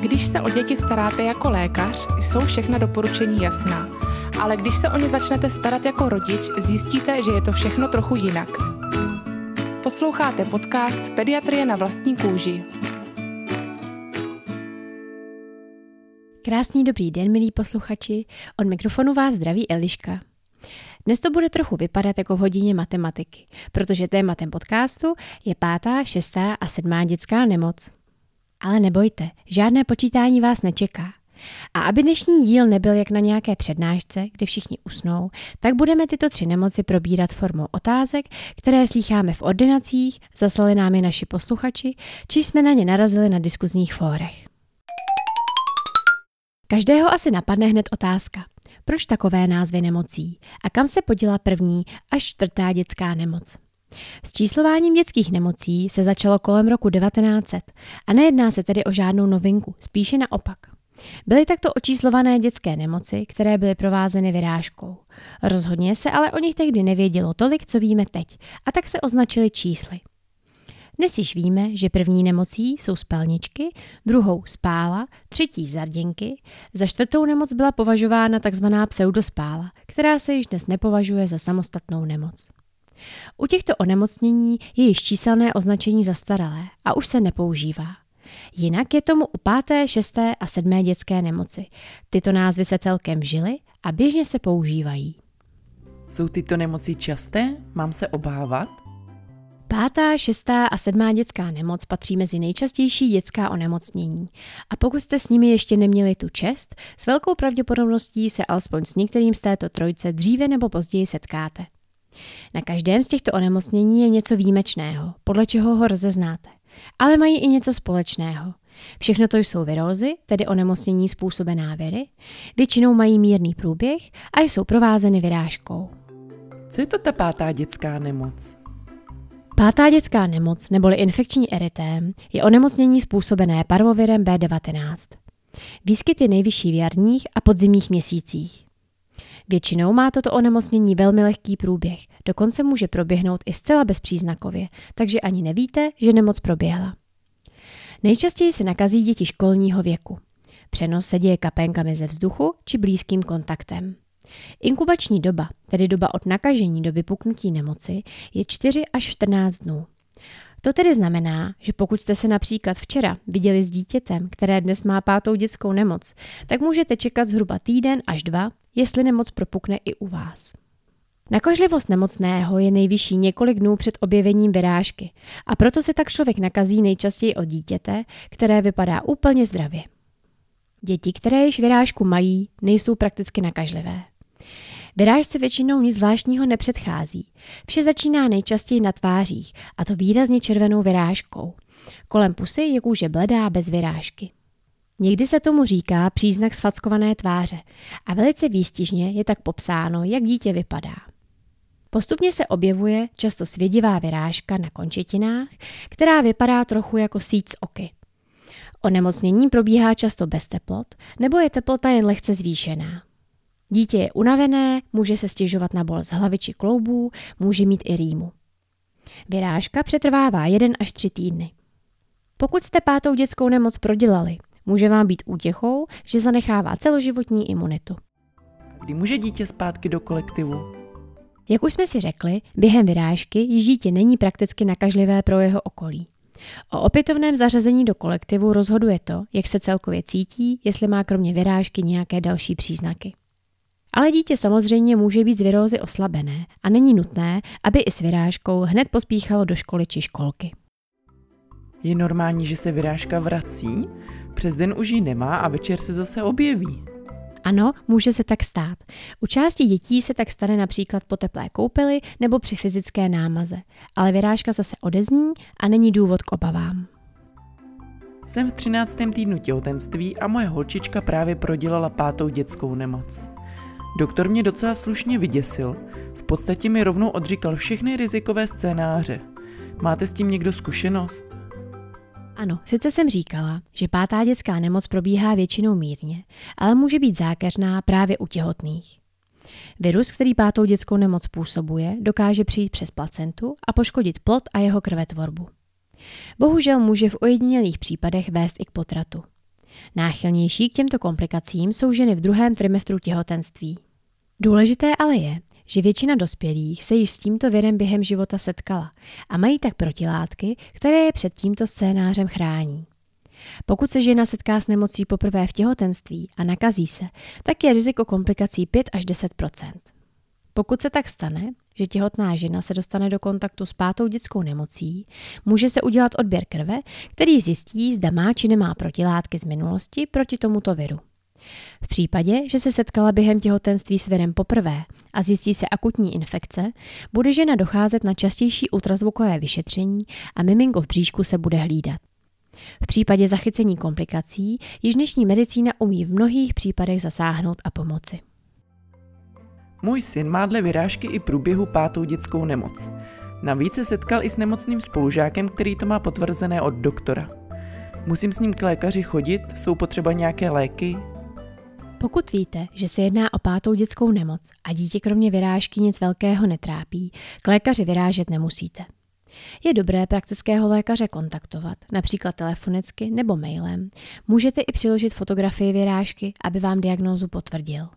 Když se o děti staráte jako lékař, jsou všechna doporučení jasná. Ale když se o ně začnete starat jako rodič, zjistíte, že je to všechno trochu jinak. Posloucháte podcast Pediatrie na vlastní kůži. Krásný dobrý den, milí posluchači. Od mikrofonu vás zdraví Eliška. Dnes to bude trochu vypadat jako v hodině matematiky, protože tématem podcastu je pátá, šestá a sedmá dětská nemoc. Ale nebojte, žádné počítání vás nečeká. A aby dnešní díl nebyl jak na nějaké přednášce, kde všichni usnou, tak budeme tyto tři nemoci probírat formou otázek, které slýcháme v ordinacích, zaslali nám je naši posluchači, či jsme na ně narazili na diskuzních fórech. Každého asi napadne hned otázka. Proč takové názvy nemocí? A kam se poděla první až čtvrtá dětská nemoc? S číslováním dětských nemocí se začalo kolem roku 1900 a nejedná se tedy o žádnou novinku, spíše naopak. Byly takto očíslované dětské nemoci, které byly provázeny vyrážkou. Rozhodně se ale o nich tehdy nevědělo tolik, co víme teď, a tak se označili čísly. Dnes již víme, že první nemocí jsou spalničky, druhou spála, třetí zarděnky, za čtvrtou nemoc byla považována tzv. pseudospála, která se již dnes nepovažuje za samostatnou nemoc. U těchto onemocnění je již číselné označení zastaralé a už se nepoužívá. Jinak je tomu u páté, šesté a sedmé dětské nemoci. Tyto názvy se celkem žily a běžně se používají. Jsou tyto nemoci časté? Mám se obávat? Pátá, šestá a sedmá dětská nemoc patří mezi nejčastější dětská onemocnění. A pokud jste s nimi ještě neměli tu čest, s velkou pravděpodobností se alespoň s některým z této trojce dříve nebo později setkáte. Na každém z těchto onemocnění je něco výjimečného, podle čeho ho rozeznáte. Ale mají i něco společného. Všechno to jsou virózy, tedy onemocnění způsobená viry, většinou mají mírný průběh a jsou provázeny vyrážkou. Co je to ta pátá dětská nemoc? Pátá dětská nemoc neboli infekční erytém je onemocnění způsobené parvovirem B19. Výskyt je nejvyšší v jarních a podzimních měsících. Většinou má toto onemocnění velmi lehký průběh, dokonce může proběhnout i zcela bezpříznakově, takže ani nevíte, že nemoc proběhla. Nejčastěji se nakazí děti školního věku. Přenos se děje kapénkami ze vzduchu či blízkým kontaktem. Inkubační doba, tedy doba od nakažení do vypuknutí nemoci, je 4 až 14 dnů. To tedy znamená, že pokud jste se například včera viděli s dítětem, které dnes má pátou dětskou nemoc, tak můžete čekat zhruba týden až dva, jestli nemoc propukne i u vás. Nakažlivost nemocného je nejvyšší několik dnů před objevením vyrážky a proto se tak člověk nakazí nejčastěji od dítěte, které vypadá úplně zdravě. Děti, které již vyrážku mají, nejsou prakticky nakažlivé. Vyrážce většinou nic zvláštního nepředchází. Vše začíná nejčastěji na tvářích, a to výrazně červenou vyrážkou. Kolem pusy je kůže bledá bez vyrážky. Někdy se tomu říká příznak sfackované tváře a velice výstižně je tak popsáno, jak dítě vypadá. Postupně se objevuje často svědivá vyrážka na končetinách, která vypadá trochu jako síť z oky. Onemocnění probíhá často bez teplot, nebo je teplota jen lehce zvýšená. Dítě je unavené, může se stěžovat na bolest hlavy či kloubů, může mít i rýmu. Vyrážka přetrvává 1 až 3 týdny. Pokud jste pátou dětskou nemoc prodělali, může vám být útěchou, že zanechává celoživotní imunitu. Kdy může dítě zpátky do kolektivu? Jak už jsme si řekli, během vyrážky již dítě není prakticky nakažlivé pro jeho okolí. O opětovném zařazení do kolektivu rozhoduje to, jak se celkově cítí, jestli má kromě vyrážky nějaké další příznaky. Ale dítě samozřejmě může být z virózy oslabené a není nutné, aby i s vyrážkou hned pospíchalo do školy či školky. Je normální, že se vyrážka vrací? Přes den už ji nemá a večer se zase objeví. Ano, může se tak stát. U části dětí se tak stane například po teplé koupeli nebo při fyzické námaze, ale vyrážka zase odezní a není důvod k obavám. Jsem v 13. týdnu těhotenství a moje holčička právě prodělala pátou dětskou nemoc. Doktor mě docela slušně vyděsil. V podstatě mi rovnou odříkal všechny rizikové scénáře. Máte s tím někdo zkušenost? Ano, sice jsem říkala, že pátá dětská nemoc probíhá většinou mírně, ale může být zákeřná právě u těhotných. Virus, který pátou dětskou nemoc působuje, dokáže přijít přes placentu a poškodit plod a jeho krvetvorbu. Bohužel může v ojedinělých případech vést i k potratu. Náchylnější k těmto komplikacím jsou ženy v druhém trimestru těhotenství. Důležité ale je, že většina dospělých se již s tímto virem během života setkala a mají tak protilátky, které je před tímto scénářem chrání. Pokud se žena setká s nemocí poprvé v těhotenství a nakazí se, tak je riziko komplikací 5 až 10 Pokud se tak stane, že těhotná žena se dostane do kontaktu s pátou dětskou nemocí, může se udělat odběr krve, který zjistí, zda má či nemá protilátky z minulosti proti tomuto viru. V případě, že se setkala během těhotenství s virem poprvé a zjistí se akutní infekce, bude žena docházet na častější ultrazvukové vyšetření a miminko v bříšku se bude hlídat. V případě zachycení komplikací již dnešní medicína umí v mnohých případech zasáhnout a pomoci. Můj syn má dle vyrážky i průběhu pátou dětskou nemoc. Navíc se setkal i s nemocným spolužákem, který to má potvrzené od doktora. Musím s ním k lékaři chodit, jsou potřeba nějaké léky, pokud víte, že se jedná o pátou dětskou nemoc a dítě kromě vyrážky nic velkého netrápí, k lékaři vyrážet nemusíte. Je dobré praktického lékaře kontaktovat, například telefonicky nebo mailem. Můžete i přiložit fotografii vyrážky, aby vám diagnózu potvrdil.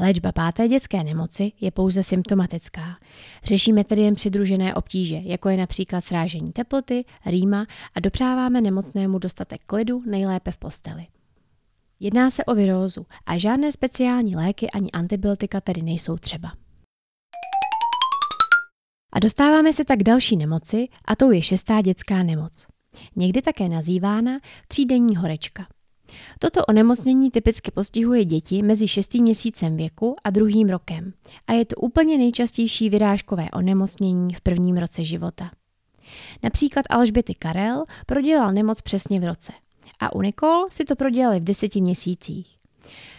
Léčba páté dětské nemoci je pouze symptomatická. Řešíme tedy jen přidružené obtíže, jako je například srážení teploty, rýma a dopřáváme nemocnému dostatek klidu, nejlépe v posteli. Jedná se o virózu a žádné speciální léky ani antibiotika tedy nejsou třeba. A dostáváme se tak k další nemoci a tou je šestá dětská nemoc. Někdy také nazývána třídenní horečka. Toto onemocnění typicky postihuje děti mezi šestým měsícem věku a druhým rokem a je to úplně nejčastější vyrážkové onemocnění v prvním roce života. Například Alžběty Karel prodělal nemoc přesně v roce a u Nicole si to prodělali v deseti měsících.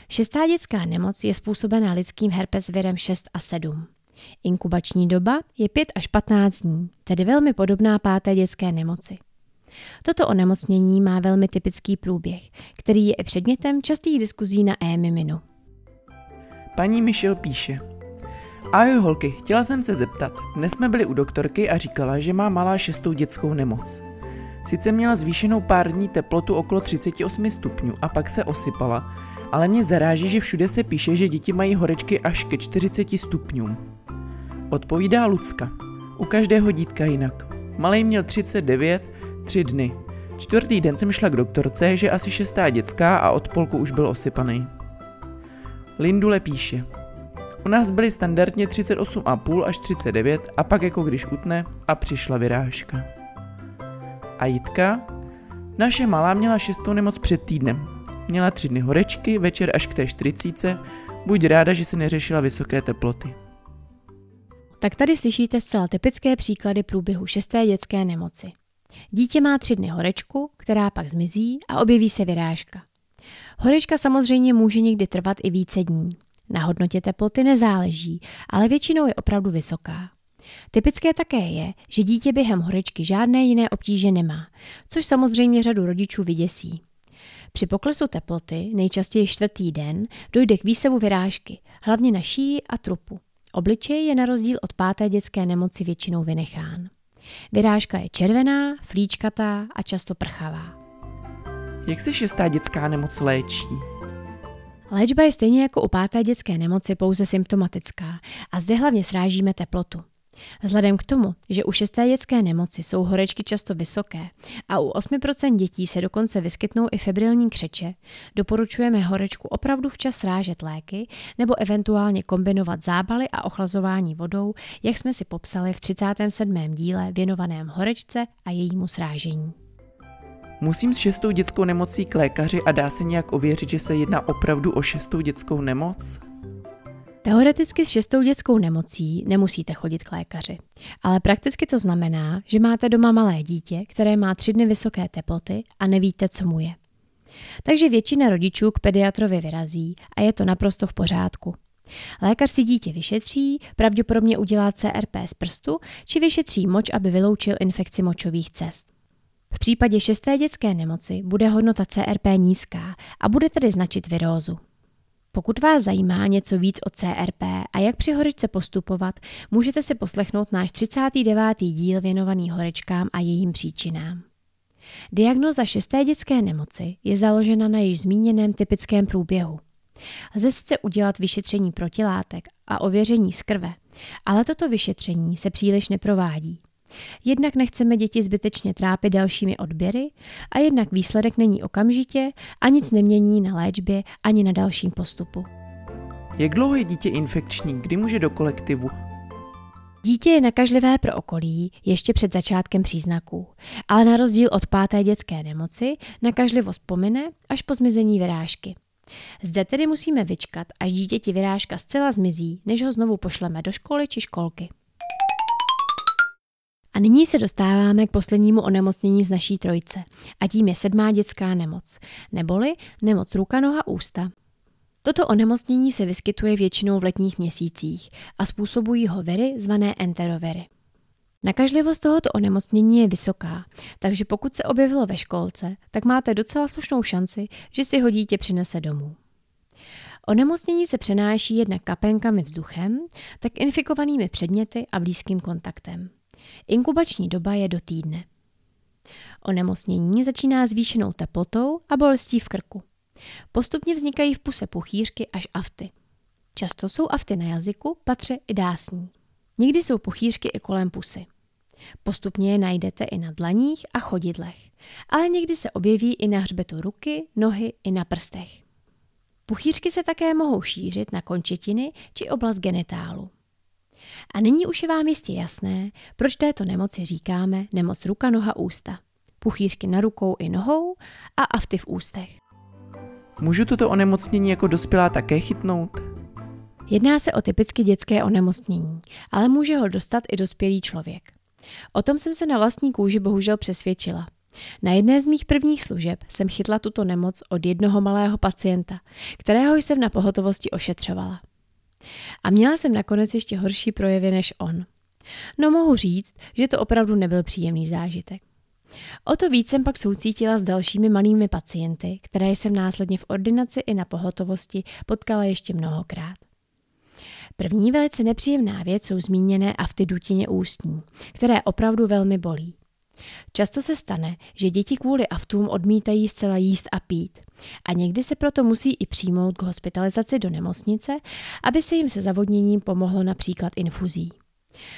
Šestá dětská nemoc je způsobena lidským herpes virem 6 a 7. Inkubační doba je 5 až 15 dní, tedy velmi podobná páté dětské nemoci. Toto onemocnění má velmi typický průběh, který je i předmětem častých diskuzí na e-miminu. Paní Michelle píše. Ahoj holky, chtěla jsem se zeptat. Dnes jsme byli u doktorky a říkala, že má malá šestou dětskou nemoc. Sice měla zvýšenou pár dní teplotu okolo 38 stupňů a pak se osypala, ale mě zaráží, že všude se píše, že děti mají horečky až ke 40 stupňům. Odpovídá Lucka. U každého dítka jinak. Malej měl 39, tři dny. Čtvrtý den jsem šla k doktorce, že asi šestá dětská a od polku už byl osypaný. Lindule píše. U nás byly standardně 38,5 až 39 a pak jako když utne a přišla vyrážka. A Jitka? Naše malá měla šestou nemoc před týdnem. Měla tři dny horečky, večer až k té 40. Buď ráda, že se neřešila vysoké teploty. Tak tady slyšíte zcela typické příklady průběhu šesté dětské nemoci. Dítě má tři dny horečku, která pak zmizí a objeví se vyrážka. Horečka samozřejmě může někdy trvat i více dní. Na hodnotě teploty nezáleží, ale většinou je opravdu vysoká. Typické také je, že dítě během horečky žádné jiné obtíže nemá, což samozřejmě řadu rodičů vyděsí. Při poklesu teploty, nejčastěji čtvrtý den, dojde k výsevu vyrážky, hlavně na šíji a trupu. Obličej je na rozdíl od páté dětské nemoci většinou vynechán. Vyrážka je červená, flíčkatá a často prchavá. Jak se šestá dětská nemoc léčí? Léčba je stejně jako u páté dětské nemoci pouze symptomatická a zde hlavně srážíme teplotu. Vzhledem k tomu, že u šesté dětské nemoci jsou horečky často vysoké a u 8% dětí se dokonce vyskytnou i febrilní křeče, doporučujeme horečku opravdu včas srážet léky nebo eventuálně kombinovat zábaly a ochlazování vodou, jak jsme si popsali v 37. díle věnovaném horečce a jejímu srážení. Musím s šestou dětskou nemocí k lékaři a dá se nějak ověřit, že se jedná opravdu o šestou dětskou nemoc? Teoreticky s šestou dětskou nemocí nemusíte chodit k lékaři, ale prakticky to znamená, že máte doma malé dítě, které má tři dny vysoké teploty a nevíte, co mu je. Takže většina rodičů k pediatrovi vyrazí a je to naprosto v pořádku. Lékař si dítě vyšetří, pravděpodobně udělá CRP z prstu či vyšetří moč, aby vyloučil infekci močových cest. V případě šesté dětské nemoci bude hodnota CRP nízká a bude tedy značit virózu. Pokud vás zajímá něco víc o CRP a jak při horečce postupovat, můžete si poslechnout náš 39. díl věnovaný horečkám a jejím příčinám. Diagnoza šesté dětské nemoci je založena na již zmíněném typickém průběhu. Lze sice udělat vyšetření protilátek a ověření z krve, ale toto vyšetření se příliš neprovádí. Jednak nechceme děti zbytečně trápit dalšími odběry a jednak výsledek není okamžitě a nic nemění na léčbě ani na dalším postupu. Jak dlouho je dítě infekční, kdy může do kolektivu? Dítě je nakažlivé pro okolí ještě před začátkem příznaků, ale na rozdíl od páté dětské nemoci nakažlivost pomine až po zmizení vyrážky. Zde tedy musíme vyčkat, až dítěti vyrážka zcela zmizí, než ho znovu pošleme do školy či školky. A nyní se dostáváme k poslednímu onemocnění z naší trojce a tím je sedmá dětská nemoc, neboli nemoc ruka, noha, ústa. Toto onemocnění se vyskytuje většinou v letních měsících a způsobují ho viry zvané enteroviry. Nakažlivost tohoto onemocnění je vysoká, takže pokud se objevilo ve školce, tak máte docela slušnou šanci, že si ho dítě přinese domů. Onemocnění se přenáší jednak kapenkami vzduchem, tak infikovanými předměty a blízkým kontaktem. Inkubační doba je do týdne. Onemocnění začíná zvýšenou teplotou a bolestí v krku. Postupně vznikají v puse puchýřky až afty. Často jsou afty na jazyku, patře i dásní. Někdy jsou puchýřky i kolem pusy. Postupně je najdete i na dlaních a chodidlech, ale někdy se objeví i na hřbetu ruky, nohy i na prstech. Puchýřky se také mohou šířit na končetiny či oblast genitálu. A nyní už je vám jistě jasné, proč této nemoci říkáme nemoc ruka, noha, ústa. Puchýřky na rukou i nohou a afty v ústech. Můžu toto onemocnění jako dospělá také chytnout? Jedná se o typicky dětské onemocnění, ale může ho dostat i dospělý člověk. O tom jsem se na vlastní kůži bohužel přesvědčila. Na jedné z mých prvních služeb jsem chytla tuto nemoc od jednoho malého pacienta, kterého jsem na pohotovosti ošetřovala. A měla jsem nakonec ještě horší projevy než on. No mohu říct, že to opravdu nebyl příjemný zážitek. O to víc jsem pak soucítila s dalšími malými pacienty, které jsem následně v ordinaci i na pohotovosti potkala ještě mnohokrát. První velice nepříjemná věc jsou zmíněné afty dutině ústní, které opravdu velmi bolí. Často se stane, že děti kvůli aftům odmítají zcela jíst a pít a někdy se proto musí i přijmout k hospitalizaci do nemocnice, aby se jim se zavodněním pomohlo například infuzí.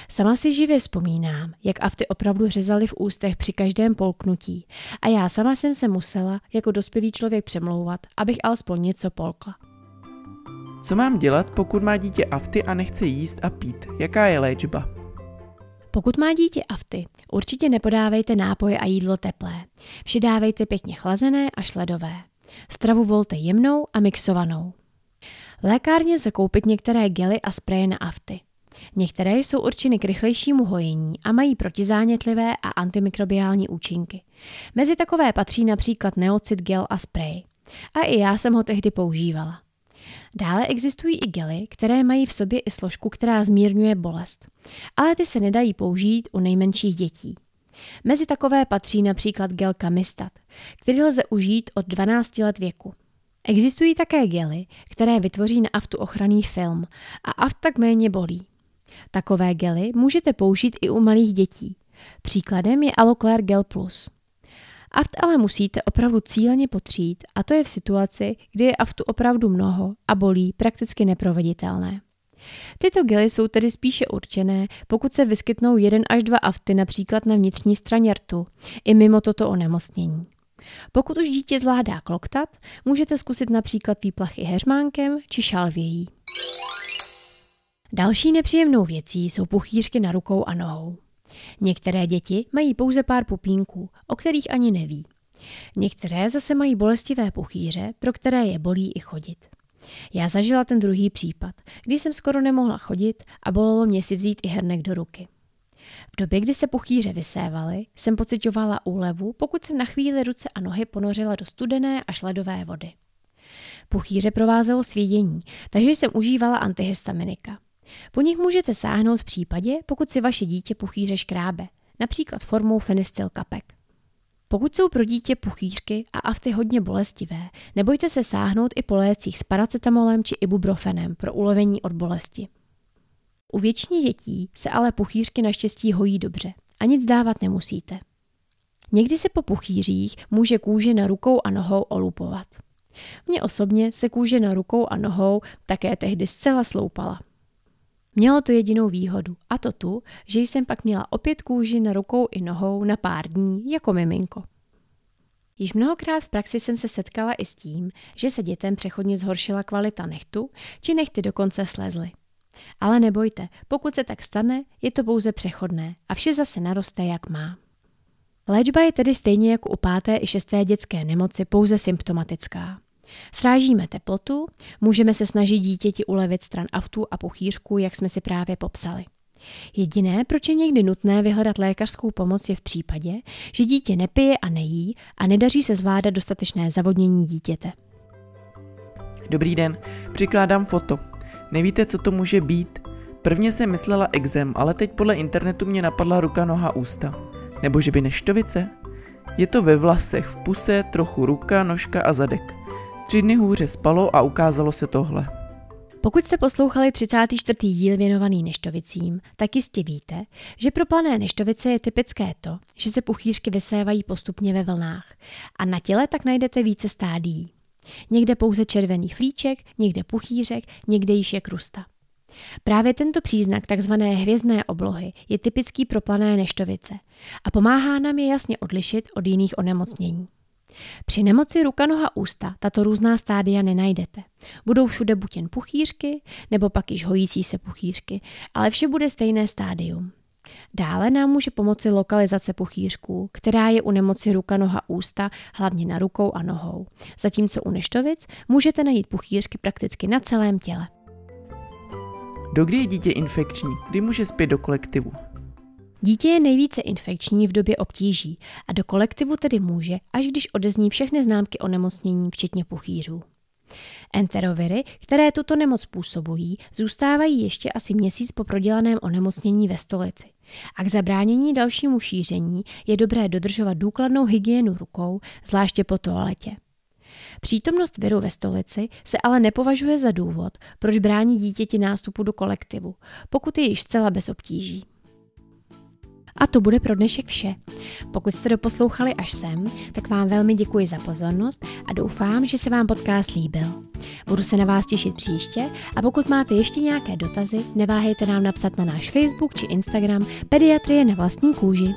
Sama si živě vzpomínám, jak afty opravdu řezaly v ústech při každém polknutí a já sama jsem se musela jako dospělý člověk přemlouvat, abych alespoň něco polkla. Co mám dělat, pokud má dítě afty a nechce jíst a pít? Jaká je léčba? Pokud má dítě afty, určitě nepodávejte nápoje a jídlo teplé. Vše dávejte pěkně chlazené a šledové. Stravu volte jemnou a mixovanou. Lékárně se koupit některé gely a spreje na afty. Některé jsou určeny k rychlejšímu hojení a mají protizánětlivé a antimikrobiální účinky. Mezi takové patří například neocit gel a spray. A i já jsem ho tehdy používala. Dále existují i gely, které mají v sobě i složku, která zmírňuje bolest. Ale ty se nedají použít u nejmenších dětí. Mezi takové patří například gel Kamistat, který lze užít od 12 let věku. Existují také gely, které vytvoří na aftu ochranný film a aft tak méně bolí. Takové gely můžete použít i u malých dětí. Příkladem je Aloclair Gel Plus. Aft ale musíte opravdu cíleně potřít a to je v situaci, kdy je aftu opravdu mnoho a bolí prakticky neproveditelné. Tyto gely jsou tedy spíše určené, pokud se vyskytnou jeden až dva afty například na vnitřní straně rtu, i mimo toto onemocnění. Pokud už dítě zvládá kloktat, můžete zkusit například výplachy heřmánkem či šalvějí. Další nepříjemnou věcí jsou puchýřky na rukou a nohou. Některé děti mají pouze pár pupínků, o kterých ani neví. Některé zase mají bolestivé puchýře, pro které je bolí i chodit. Já zažila ten druhý případ, kdy jsem skoro nemohla chodit a bolelo mě si vzít i hrnek do ruky. V době, kdy se puchýře vysévaly, jsem pocitovala úlevu, pokud jsem na chvíli ruce a nohy ponořila do studené až ledové vody. Puchýře provázelo svědění, takže jsem užívala antihistaminika. Po nich můžete sáhnout v případě, pokud si vaše dítě puchýře škrábe, například formou fenistyl kapek. Pokud jsou pro dítě puchýřky a afty hodně bolestivé, nebojte se sáhnout i po lécích s paracetamolem či ibuprofenem pro ulevení od bolesti. U většině dětí se ale puchýřky naštěstí hojí dobře a nic dávat nemusíte. Někdy se po puchýřích může kůže na rukou a nohou olupovat. Mně osobně se kůže na rukou a nohou také tehdy zcela sloupala. Mělo to jedinou výhodu, a to tu, že jsem pak měla opět kůži na rukou i nohou na pár dní jako miminko. Již mnohokrát v praxi jsem se setkala i s tím, že se dětem přechodně zhoršila kvalita nechtu, či nechty dokonce slezly. Ale nebojte, pokud se tak stane, je to pouze přechodné a vše zase naroste, jak má. Léčba je tedy stejně jako u páté i šesté dětské nemoci pouze symptomatická. Srážíme teplotu, můžeme se snažit dítěti ulevit stran aftů a puchýřku, jak jsme si právě popsali. Jediné, proč je někdy nutné vyhledat lékařskou pomoc, je v případě, že dítě nepije a nejí a nedaří se zvládat dostatečné zavodnění dítěte. Dobrý den, přikládám foto. Nevíte, co to může být? Prvně jsem myslela exem, ale teď podle internetu mě napadla ruka, noha, ústa. Nebo že by neštovice? Je to ve vlasech, v puse, trochu ruka, nožka a zadek. Tři dny hůře spalo a ukázalo se tohle. Pokud jste poslouchali 34. díl věnovaný neštovicím, tak jistě víte, že pro plané neštovice je typické to, že se puchýřky vysévají postupně ve vlnách a na těle tak najdete více stádií. Někde pouze červený flíček, někde puchýřek, někde již je krusta. Právě tento příznak tzv. hvězdné oblohy je typický pro plané neštovice a pomáhá nám je jasně odlišit od jiných onemocnění. Při nemoci ruka, noha, ústa tato různá stádia nenajdete. Budou všude buď jen puchýřky, nebo pak již hojící se puchýřky, ale vše bude stejné stádium. Dále nám může pomoci lokalizace puchýřků, která je u nemoci ruka, noha, ústa, hlavně na rukou a nohou. Zatímco u neštovic můžete najít puchýřky prakticky na celém těle. Dokdy je dítě infekční? Kdy může zpět do kolektivu? Dítě je nejvíce infekční v době obtíží a do kolektivu tedy může, až když odezní všechny známky onemocnění, včetně puchýřů. Enteroviry, které tuto nemoc způsobují, zůstávají ještě asi měsíc po prodělaném onemocnění ve stolici. A k zabránění dalšímu šíření je dobré dodržovat důkladnou hygienu rukou, zvláště po toaletě. Přítomnost viru ve stolici se ale nepovažuje za důvod, proč brání dítěti nástupu do kolektivu, pokud je již zcela bez obtíží. A to bude pro dnešek vše. Pokud jste doposlouchali až sem, tak vám velmi děkuji za pozornost a doufám, že se vám podcast líbil. Budu se na vás těšit příště a pokud máte ještě nějaké dotazy, neváhejte nám napsat na náš Facebook či Instagram Pediatrie na vlastní kůži.